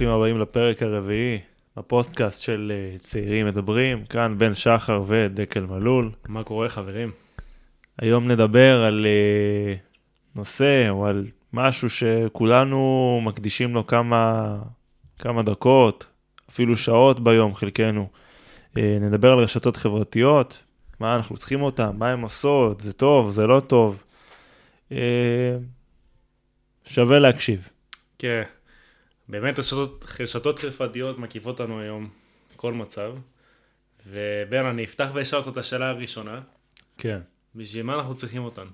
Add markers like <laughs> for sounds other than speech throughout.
ברוכים הבאים לפרק הרביעי, הפודקאסט של אה, צעירים מדברים, כאן בן שחר ודקל מלול. מה קורה חברים? היום נדבר על אה, נושא או על משהו שכולנו מקדישים לו כמה, כמה דקות, אפילו שעות ביום, חלקנו. אה, נדבר על רשתות חברתיות, מה אנחנו צריכים אותן, מה הן עושות, זה טוב, זה לא טוב. שווה להקשיב. כן, באמת רשתות, רשתות חברתיות מקיפות אותנו היום, כל מצב. ובן, אני אפתח ואשאל אותך את השאלה הראשונה. כן. בשביל מה אנחנו צריכים אותן?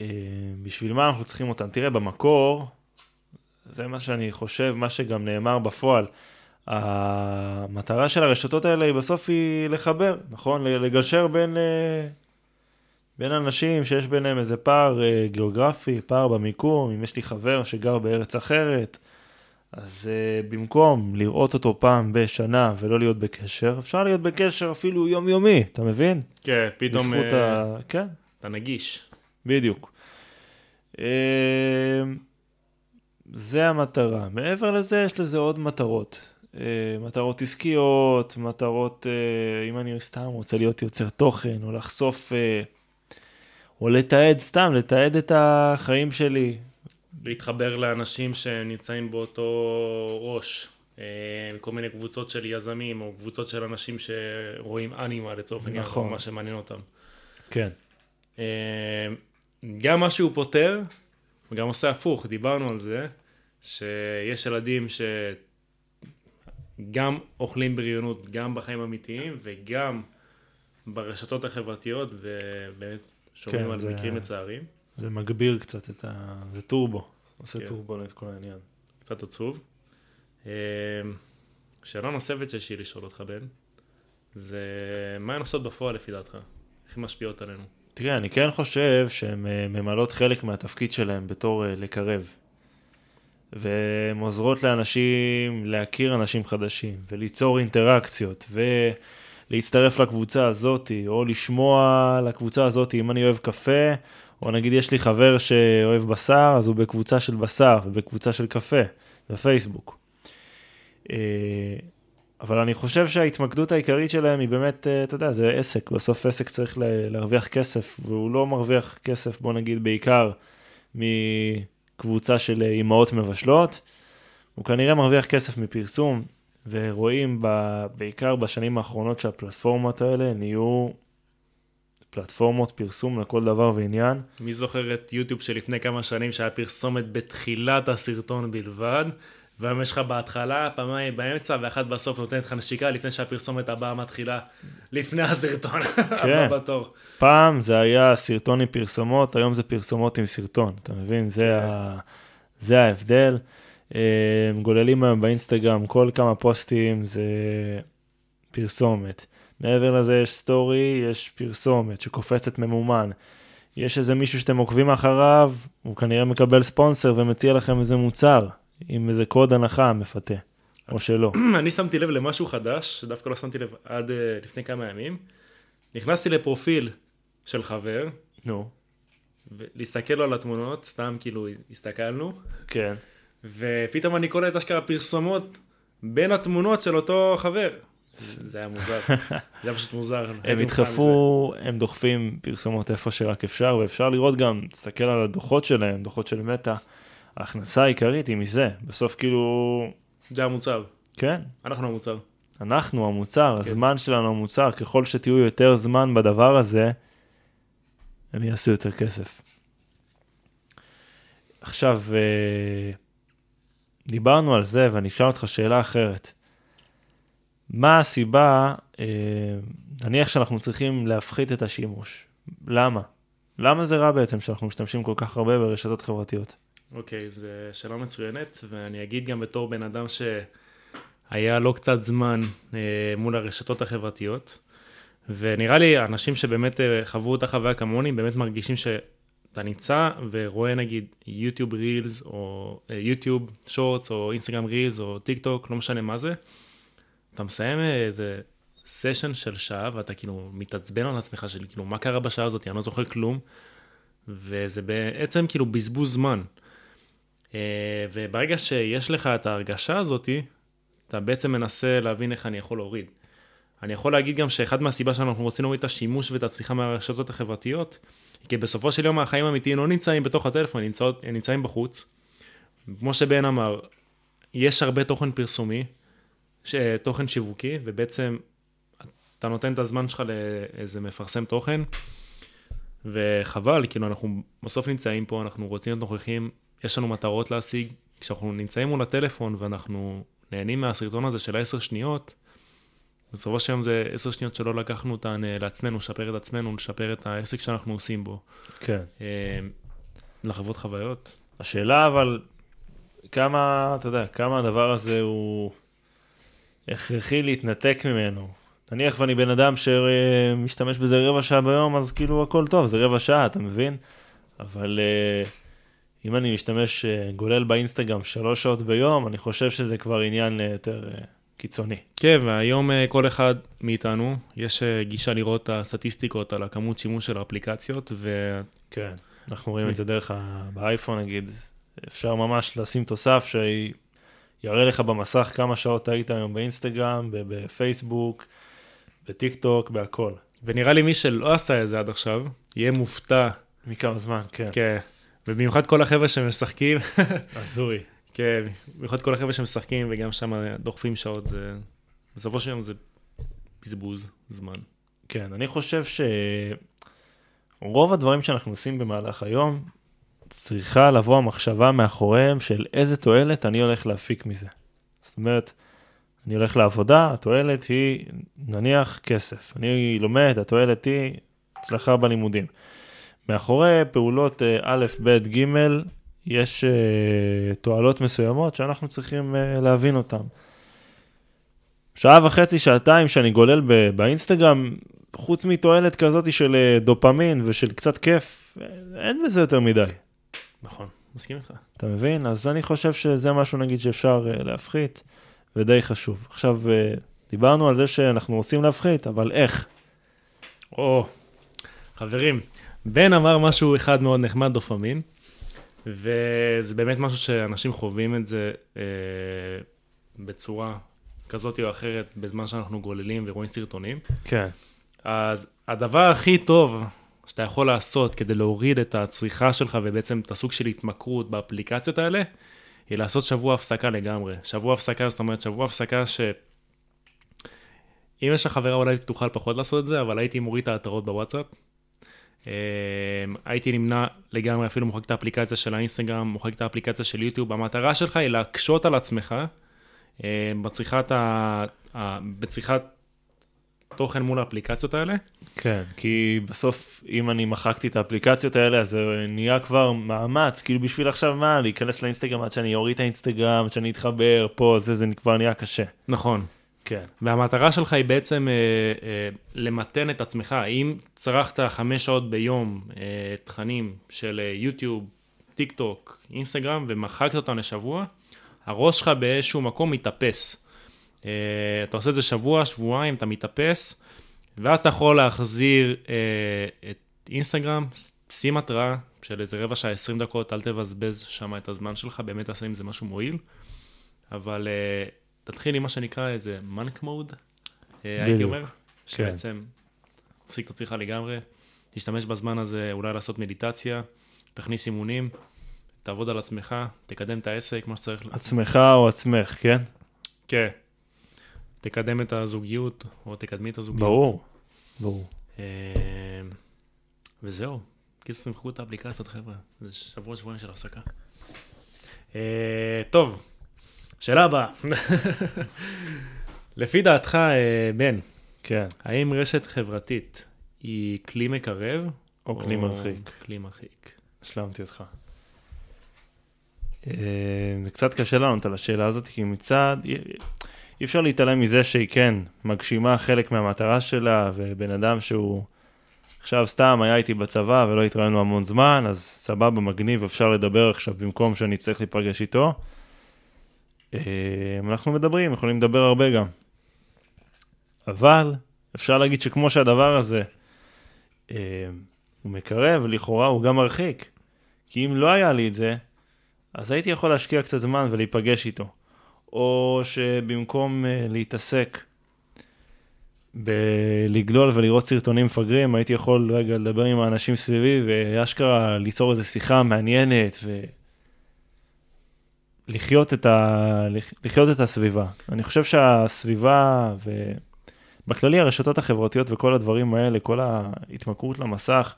אה, בשביל מה אנחנו צריכים אותן? תראה, במקור, זה מה שאני חושב, מה שגם נאמר בפועל. המטרה של הרשתות האלה היא בסוף היא לחבר, נכון? לגשר בין, אה, בין אנשים שיש ביניהם איזה פער אה, גיאוגרפי, פער במיקום, אם יש לי חבר שגר בארץ אחרת, אז uh, במקום לראות אותו פעם בשנה ולא להיות בקשר, אפשר להיות בקשר אפילו יומיומי, אתה מבין? כן, פתאום... בזכות uh, ה... כן. אתה נגיש. בדיוק. Uh, זה המטרה. מעבר לזה, יש לזה עוד מטרות. Uh, מטרות עסקיות, מטרות, uh, אם אני סתם רוצה להיות יוצר תוכן, או לחשוף... או לתעד, סתם, לתעד את החיים שלי. להתחבר לאנשים שנמצאים באותו ראש, אה, כל מיני קבוצות של יזמים, או קבוצות של אנשים שרואים אנימה לצורך העניין, נכון. מה שמעניין אותם. כן. אה, גם מה שהוא פותר, וגם עושה הפוך, דיברנו על זה, שיש ילדים שגם אוכלים בריונות, גם בחיים אמיתיים, וגם ברשתות החברתיות, ובאמת שומעים כן, על זה, מקרים מצערים. זה מגביר קצת את ה... זה טורבו, עושה כן. טורבו את כל העניין. קצת עצוב. אמ, שאלה נוספת שיש לי לשאול אותך, בן, זה מה הן עושות בפועל לפי דעתך? איך הן משפיעות עלינו? תראה, אני כן חושב שהן אה, ממלאות חלק מהתפקיד שלהן בתור אה, לקרב. והן עוזרות לאנשים להכיר אנשים חדשים, וליצור אינטראקציות, ו... להצטרף לקבוצה הזאת, או לשמוע לקבוצה הזאת, אם אני אוהב קפה, או נגיד יש לי חבר שאוהב בשר, אז הוא בקבוצה של בשר ובקבוצה של קפה, בפייסבוק. אה, אבל אני חושב שההתמקדות העיקרית שלהם היא באמת, אה, אתה יודע, זה עסק, בסוף עסק צריך להרוויח כסף, והוא לא מרוויח כסף, בוא נגיד, בעיקר מקבוצה של אימהות מבשלות, הוא כנראה מרוויח כסף מפרסום, ורואים ב, בעיקר בשנים האחרונות שהפלטפורמות האלה נהיו פלטפורמות פרסום לכל דבר ועניין. מי זוכר את יוטיוב שלפני כמה שנים שהיה פרסומת בתחילת הסרטון בלבד, והיום יש לך בהתחלה, פעמיים באמצע ואחת בסוף נותנת לך נשיקה לפני שהפרסומת הבאה מתחילה, לפני הסרטון <laughs> הבא כן. בתור. פעם זה היה סרטון עם פרסומות, היום זה פרסומות עם סרטון, אתה מבין? זה, כן. ה... זה ההבדל. גוללים היום באינסטגרם, כל כמה פוסטים זה פרסומת. מעבר לזה יש סטורי, יש פרסומת שקופצת ממומן. יש איזה מישהו שאתם עוקבים אחריו, הוא כנראה מקבל ספונסר ומציע לכם איזה מוצר, עם איזה קוד הנחה מפתה, או שלא. <clears throat> אני שמתי לב למשהו חדש, שדווקא לא שמתי לב עד uh, לפני כמה ימים. נכנסתי לפרופיל של חבר. נו. ולהסתכל לו על התמונות, סתם כאילו הסתכלנו. כן. ופתאום אני קולט אשכרה פרסומות בין התמונות של אותו חבר. זה היה מוזר, <laughs> זה היה פשוט מוזר. הם ידחפו, הם דוחפים פרסומות איפה שרק אפשר, ואפשר לראות גם, תסתכל על הדוחות שלהם, דוחות של מטא, ההכנסה העיקרית היא מזה, בסוף כאילו... זה המוצר. כן. אנחנו המוצר. אנחנו המוצר, כן. הזמן שלנו המוצר, ככל שתהיו יותר זמן בדבר הזה, הם יעשו יותר כסף. עכשיו, אה, דיברנו על זה, ואני אשאל אותך שאלה אחרת. מה הסיבה, אה, נניח שאנחנו צריכים להפחית את השימוש. למה? למה זה רע בעצם שאנחנו משתמשים כל כך הרבה ברשתות חברתיות? אוקיי, okay, זו שאלה מצוינת, ואני אגיד גם בתור בן אדם שהיה לא קצת זמן אה, מול הרשתות החברתיות, ונראה לי אנשים שבאמת אה, חוו את החוויה כמוני, באמת מרגישים ש... אתה נמצא ורואה נגיד יוטיוב reels או יוטיוב shorts או אינסטגרם reels או טיק טוק, לא משנה מה זה, אתה מסיים איזה session של שעה ואתה כאילו מתעצבן על עצמך של כאילו מה קרה בשעה הזאת, אני לא זוכר כלום, וזה בעצם כאילו בזבוז זמן. אה, וברגע שיש לך את ההרגשה הזאתי, אתה בעצם מנסה להבין איך אני יכול להוריד. אני יכול להגיד גם שאחד מהסיבה שאנחנו רוצים להוריד את השימוש ואת הצריכה מהרשתות החברתיות, כי בסופו של יום החיים האמיתיים לא נמצאים בתוך הטלפון, נמצאות, נמצאים בחוץ. כמו שבן אמר, יש הרבה תוכן פרסומי, ש... תוכן שיווקי, ובעצם אתה נותן את הזמן שלך לאיזה מפרסם תוכן, וחבל, כאילו אנחנו בסוף נמצאים פה, אנחנו רוצים להיות נוכחים, יש לנו מטרות להשיג, כשאנחנו נמצאים מול הטלפון ואנחנו נהנים מהסרטון הזה של עשר שניות, בסופו של יום זה עשר שניות שלא לקחנו אותן אה, לעצמנו, לשפר את עצמנו, לשפר את העסק שאנחנו עושים בו. כן. אה, לחוות חוויות. השאלה אבל, כמה, אתה יודע, כמה הדבר הזה הוא הכרחי להתנתק ממנו. נניח ואני בן אדם שמשתמש בזה רבע שעה ביום, אז כאילו הכל טוב, זה רבע שעה, אתה מבין? אבל uh, אם אני משתמש, גולל באינסטגרם שלוש שעות ביום, אני חושב שזה כבר עניין יותר uh, קיצוני. כן, והיום uh, כל אחד מאיתנו, יש uh, גישה לראות את הסטטיסטיקות על הכמות שימוש של האפליקציות, ו... כן, אנחנו רואים את זה דרך ה... באייפון נגיד, אפשר ממש לשים תוסף שיראה לך במסך כמה שעות היית היום באינסטגרם, בפייסבוק, בטיק טוק, בהכל. ונראה לי מי שלא עשה את זה עד עכשיו, יהיה מופתע. מכמה זמן, כן. כן, ובמיוחד כל החבר'ה שמשחקים. הזוי. כן, במיוחד כל החבר'ה שמשחקים וגם שם דוחפים שעות, זה... בסופו של יום זה בזבוז זמן. כן, אני חושב שרוב הדברים שאנחנו עושים במהלך היום, צריכה לבוא המחשבה מאחוריהם של איזה תועלת אני הולך להפיק מזה. זאת אומרת, אני הולך לעבודה, התועלת היא נניח כסף. אני לומד, התועלת היא הצלחה בלימודים. מאחורי פעולות אה, א', ב', ג', יש uh, תועלות מסוימות שאנחנו צריכים uh, להבין אותן. שעה וחצי, שעתיים שאני גולל ב- באינסטגרם, חוץ מתועלת כזאת של uh, דופמין ושל קצת כיף, אין בזה יותר מדי. נכון, מסכים איתך. אתה מבין? אז אני חושב שזה משהו נגיד שאפשר uh, להפחית, ודי חשוב. עכשיו, uh, דיברנו על זה שאנחנו רוצים להפחית, אבל איך? או, חברים, בן אמר משהו אחד מאוד נחמד, דופמין, וזה באמת משהו שאנשים חווים את זה אה, בצורה כזאת או אחרת בזמן שאנחנו גוללים ורואים סרטונים. כן. אז הדבר הכי טוב שאתה יכול לעשות כדי להוריד את הצריכה שלך ובעצם את הסוג של התמכרות באפליקציות האלה, היא לעשות שבוע הפסקה לגמרי. שבוע הפסקה, זאת אומרת, שבוע הפסקה ש... אם יש לך חברה אולי תוכל פחות לעשות את זה, אבל הייתי מוריד את ההתראות בוואטסאפ. אה, הייתי נמנע לגמרי, אפילו מוחק את האפליקציה של האינסטגרם, מוחק את האפליקציה של יוטיוב. המטרה שלך היא להקשות על עצמך אה, בצריכת, ה... בצריכת תוכן מול האפליקציות האלה. כן, כי בסוף, אם אני מחקתי את האפליקציות האלה, אז זה נהיה כבר מאמץ, כאילו בשביל עכשיו מה, להיכנס לאינסטגרם עד שאני אוריד את האינסטגרם, עד שאני אתחבר, פה, זה, זה כבר נהיה קשה. נכון. כן. והמטרה שלך היא בעצם אה, אה, למתן את עצמך. אם צרכת חמש שעות ביום אה, תכנים של אה, יוטיוב, טיק טוק, אינסטגרם, ומחקת אותם לשבוע, הראש שלך באיזשהו מקום מתאפס. Uh, אתה עושה את זה שבוע, שבועיים, אתה מתאפס, ואז אתה יכול להחזיר uh, את אינסטגרם, שים התראה של איזה רבע שעה, 20 דקות, אל תבזבז שם את הזמן שלך, באמת תעשה עם זה משהו מועיל, אבל uh, תתחיל עם מה שנקרא איזה מנק מוד, uh, הייתי אומר, שבעצם תפסיק את הצריכה לגמרי, תשתמש בזמן הזה אולי לעשות מדיטציה, תכניס אימונים, תעבוד על עצמך, תקדם את העסק, מה שצריך. עצמך או עצמך, כן? כן. תקדם את הזוגיות, או תקדמי את הזוגיות. ברור, ברור. אה, וזהו. קיצור, תמחקו את האפליקציות, חבר'ה. זה שבוע, שבועיים של הפסקה. אה, טוב, שאלה הבאה. לפי דעתך, אה, בן, כן. האם רשת חברתית היא כלי מקרב? או כלי מרחיק. כלי מרחיק. השלמתי אותך. זה קצת קשה לענות על השאלה הזאת, כי מצד, אי אפשר להתעלם מזה שהיא כן מגשימה חלק מהמטרה שלה, ובן אדם שהוא עכשיו סתם היה איתי בצבא ולא התראינו המון זמן, אז סבבה, מגניב, אפשר לדבר עכשיו במקום שאני צריך להיפגש איתו. אנחנו מדברים, יכולים לדבר הרבה גם. אבל אפשר להגיד שכמו שהדבר הזה הוא מקרב, לכאורה הוא גם מרחיק. כי אם לא היה לי את זה, אז הייתי יכול להשקיע קצת זמן ולהיפגש איתו. או שבמקום uh, להתעסק בלגלול ולראות סרטונים מפגרים, הייתי יכול רגע לדבר עם האנשים סביבי ואשכרה ליצור איזו שיחה מעניינת ולחיות את, ה... לחיות את הסביבה. אני חושב שהסביבה ובכללי הרשתות החברתיות וכל הדברים האלה, כל ההתמכרות למסך,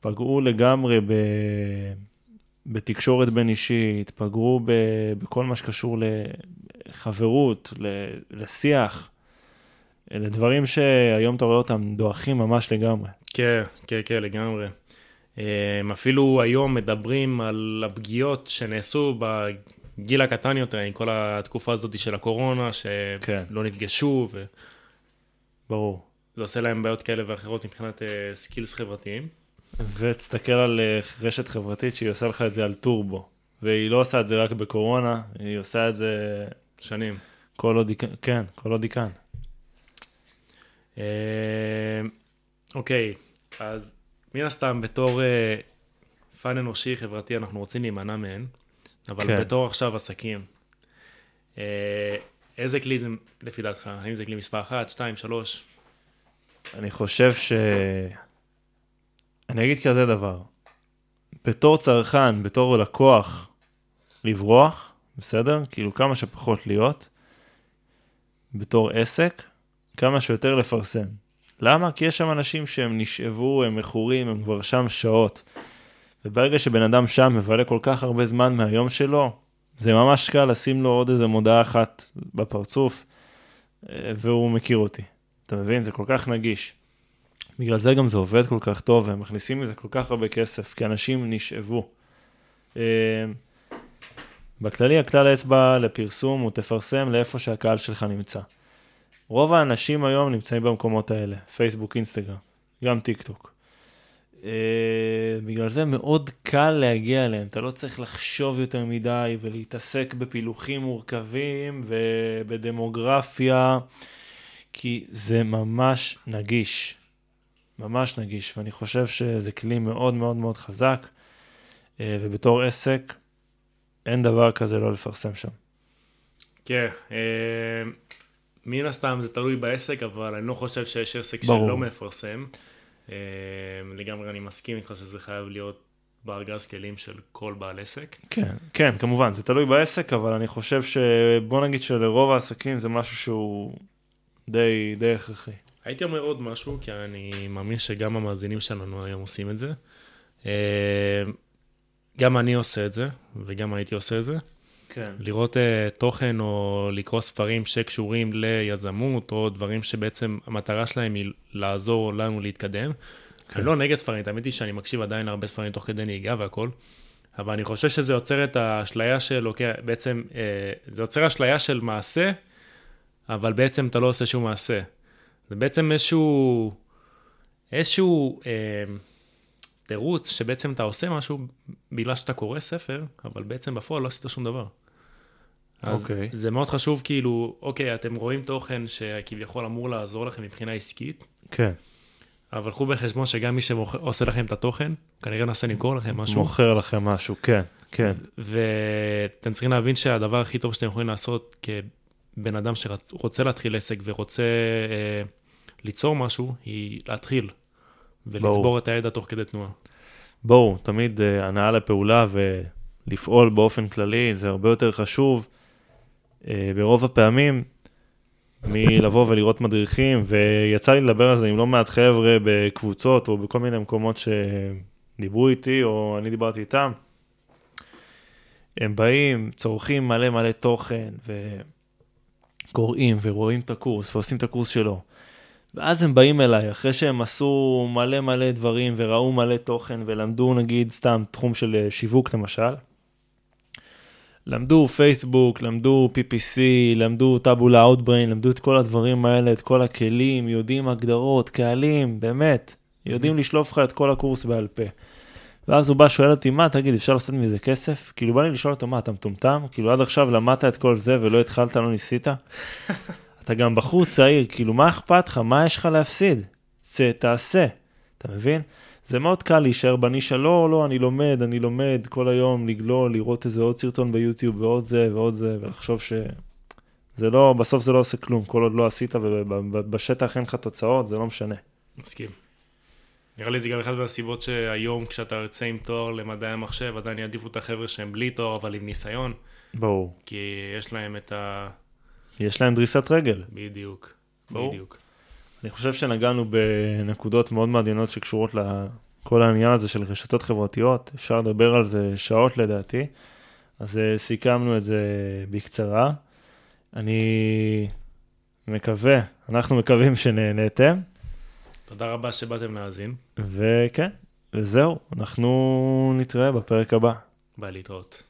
פגעו לגמרי ב... בתקשורת בין אישית, פגעו ב... בכל מה שקשור לחברות, לשיח. אלה דברים שהיום אתה רואה אותם דועכים ממש לגמרי. כן, כן, כן, לגמרי. הם אפילו היום מדברים על הפגיעות שנעשו בגיל הקטן יותר, עם כל התקופה הזאת של הקורונה, שלא כן. נפגשו. ו... ברור. זה עושה להם בעיות כאלה ואחרות מבחינת skills אה, חברתיים. ותסתכל על אה, רשת חברתית שהיא עושה לך את זה על טורבו. והיא לא עושה את זה רק בקורונה, היא עושה את זה... שנים. כל עוד היא, כן, כל עוד היא כאן. אה, אוקיי, אז מן הסתם בתור אה, פן אנושי חברתי אנחנו רוצים להימנע מהן, אבל כן. בתור עכשיו עסקים, אה, איזה כלי זה לפי דעתך? האם זה כלי מספר 1, 2, 3? אני חושב ש... אני אגיד כזה דבר, בתור צרכן, בתור לקוח, לברוח, בסדר? כאילו כמה שפחות להיות. בתור עסק, כמה שיותר לפרסם. למה? כי יש שם אנשים שהם נשאבו, הם מכורים, הם כבר שם שעות. וברגע שבן אדם שם מבלה כל כך הרבה זמן מהיום שלו, זה ממש קל לשים לו עוד איזה מודעה אחת בפרצוף, אה, והוא מכיר אותי. אתה מבין? זה כל כך נגיש. בגלל זה גם זה עובד כל כך טוב, והם מכניסים מזה כל כך הרבה כסף, כי אנשים נשאבו. אה, בכללי, הכלל האצבע לפרסום הוא תפרסם לאיפה שהקהל שלך נמצא. רוב האנשים היום נמצאים במקומות האלה, פייסבוק, אינסטגרם, גם טיק טוק. Uh, בגלל זה מאוד קל להגיע אליהם, אתה לא צריך לחשוב יותר מדי ולהתעסק בפילוחים מורכבים ובדמוגרפיה, כי זה ממש נגיש, ממש נגיש, ואני חושב שזה כלי מאוד מאוד מאוד חזק, uh, ובתור עסק, אין דבר כזה לא לפרסם שם. כן, uh... מן הסתם זה תלוי בעסק, אבל אני לא חושב שיש עסק ברור. שלא מפרסם. אמ, לגמרי אני מסכים איתך שזה חייב להיות בארגז כלים של כל בעל עסק. כן, כן, כמובן, זה תלוי בעסק, אבל אני חושב שבוא נגיד שלרוב העסקים זה משהו שהוא די, די הכרחי. הייתי אומר עוד משהו, כי אני מאמין שגם המאזינים שלנו היום עושים את זה. אמ, גם אני עושה את זה, וגם הייתי עושה את זה. כן. לראות uh, תוכן או לקרוא ספרים שקשורים ליזמות, או דברים שבעצם המטרה שלהם היא לעזור לנו להתקדם. כן. אני לא נגד ספרים, האמת היא שאני מקשיב עדיין הרבה ספרים תוך כדי נהיגה והכל, אבל אני חושב שזה יוצר את האשליה של, אוקיי, בעצם, uh, זה יוצר אשליה של מעשה, אבל בעצם אתה לא עושה שום מעשה. זה בעצם איזשהו, איזשהו... Uh, תירוץ שבעצם אתה עושה משהו בגלל שאתה קורא ספר, אבל בעצם בפועל לא עשית שום דבר. אז okay. אוקיי. זה מאוד חשוב, כאילו, אוקיי, אתם רואים תוכן שכביכול אמור לעזור לכם מבחינה עסקית. כן. אבל קחו בחשבון שגם מי שעושה לכם את התוכן, כנראה ננסה למכור לכם משהו. מוכר לכם משהו, כן, כן. ואתם צריכים להבין שהדבר הכי טוב שאתם יכולים לעשות כבן אדם שרוצה להתחיל עסק ורוצה אה, ליצור משהו, היא להתחיל. ולצבור ברור. את הידע תוך כדי תנועה. ברור, תמיד uh, הנאה לפעולה ולפעול באופן כללי זה הרבה יותר חשוב uh, ברוב הפעמים מלבוא ולראות מדריכים, ויצא לי לדבר על זה עם לא מעט חבר'ה בקבוצות או בכל מיני מקומות שדיברו איתי או אני דיברתי איתם. הם באים, צורכים מלא מלא תוכן וקוראים ורואים את הקורס ועושים את הקורס שלו. ואז הם באים אליי, אחרי שהם עשו מלא מלא דברים וראו מלא תוכן ולמדו נגיד סתם תחום של אה, שיווק למשל. למדו פייסבוק, למדו PPC, למדו טאבולה אאוטבריין, למדו את כל הדברים האלה, את כל הכלים, יודעים הגדרות, קהלים, באמת, יודעים לשלוף לך את כל הקורס בעל פה. ואז הוא בא, שואל אותי, מה, תגיד, אפשר לעשות מזה כסף? כאילו, בא לי לשאול אותו, מה, אתה מטומטם? כאילו, עד עכשיו למדת את כל זה ולא התחלת, לא ניסית? <laughs> אתה גם בחור צעיר, כאילו, מה אכפת לך? מה יש לך להפסיד? צא, תעשה. אתה מבין? זה מאוד קל להישאר בנישה, לא, לא, אני לומד, אני לומד כל היום, לגלול, לראות איזה עוד סרטון ביוטיוב ועוד זה ועוד זה, ולחשוב ש... זה לא, בסוף זה לא עושה כלום, כל עוד לא עשית ובשטח אין לך תוצאות, זה לא משנה. מסכים. נראה לי זה גם אחת מהסיבות שהיום כשאתה יוצא עם תואר למדעי המחשב, עדיין יעדיפו את החבר'ה שהם בלי תואר אבל עם ניסיון. ברור. כי יש להם את ה... יש להם דריסת רגל. בדיוק. ברור. בדיוק. אני חושב שנגענו בנקודות מאוד מעניינות שקשורות לכל העניין הזה של רשתות חברתיות. אפשר לדבר על זה שעות לדעתי. אז אה, סיכמנו את זה בקצרה. אני מקווה, אנחנו מקווים שנהניתם. תודה רבה שבאתם להאזין. וכן, וזהו, אנחנו נתראה בפרק הבא. ביי להתראות.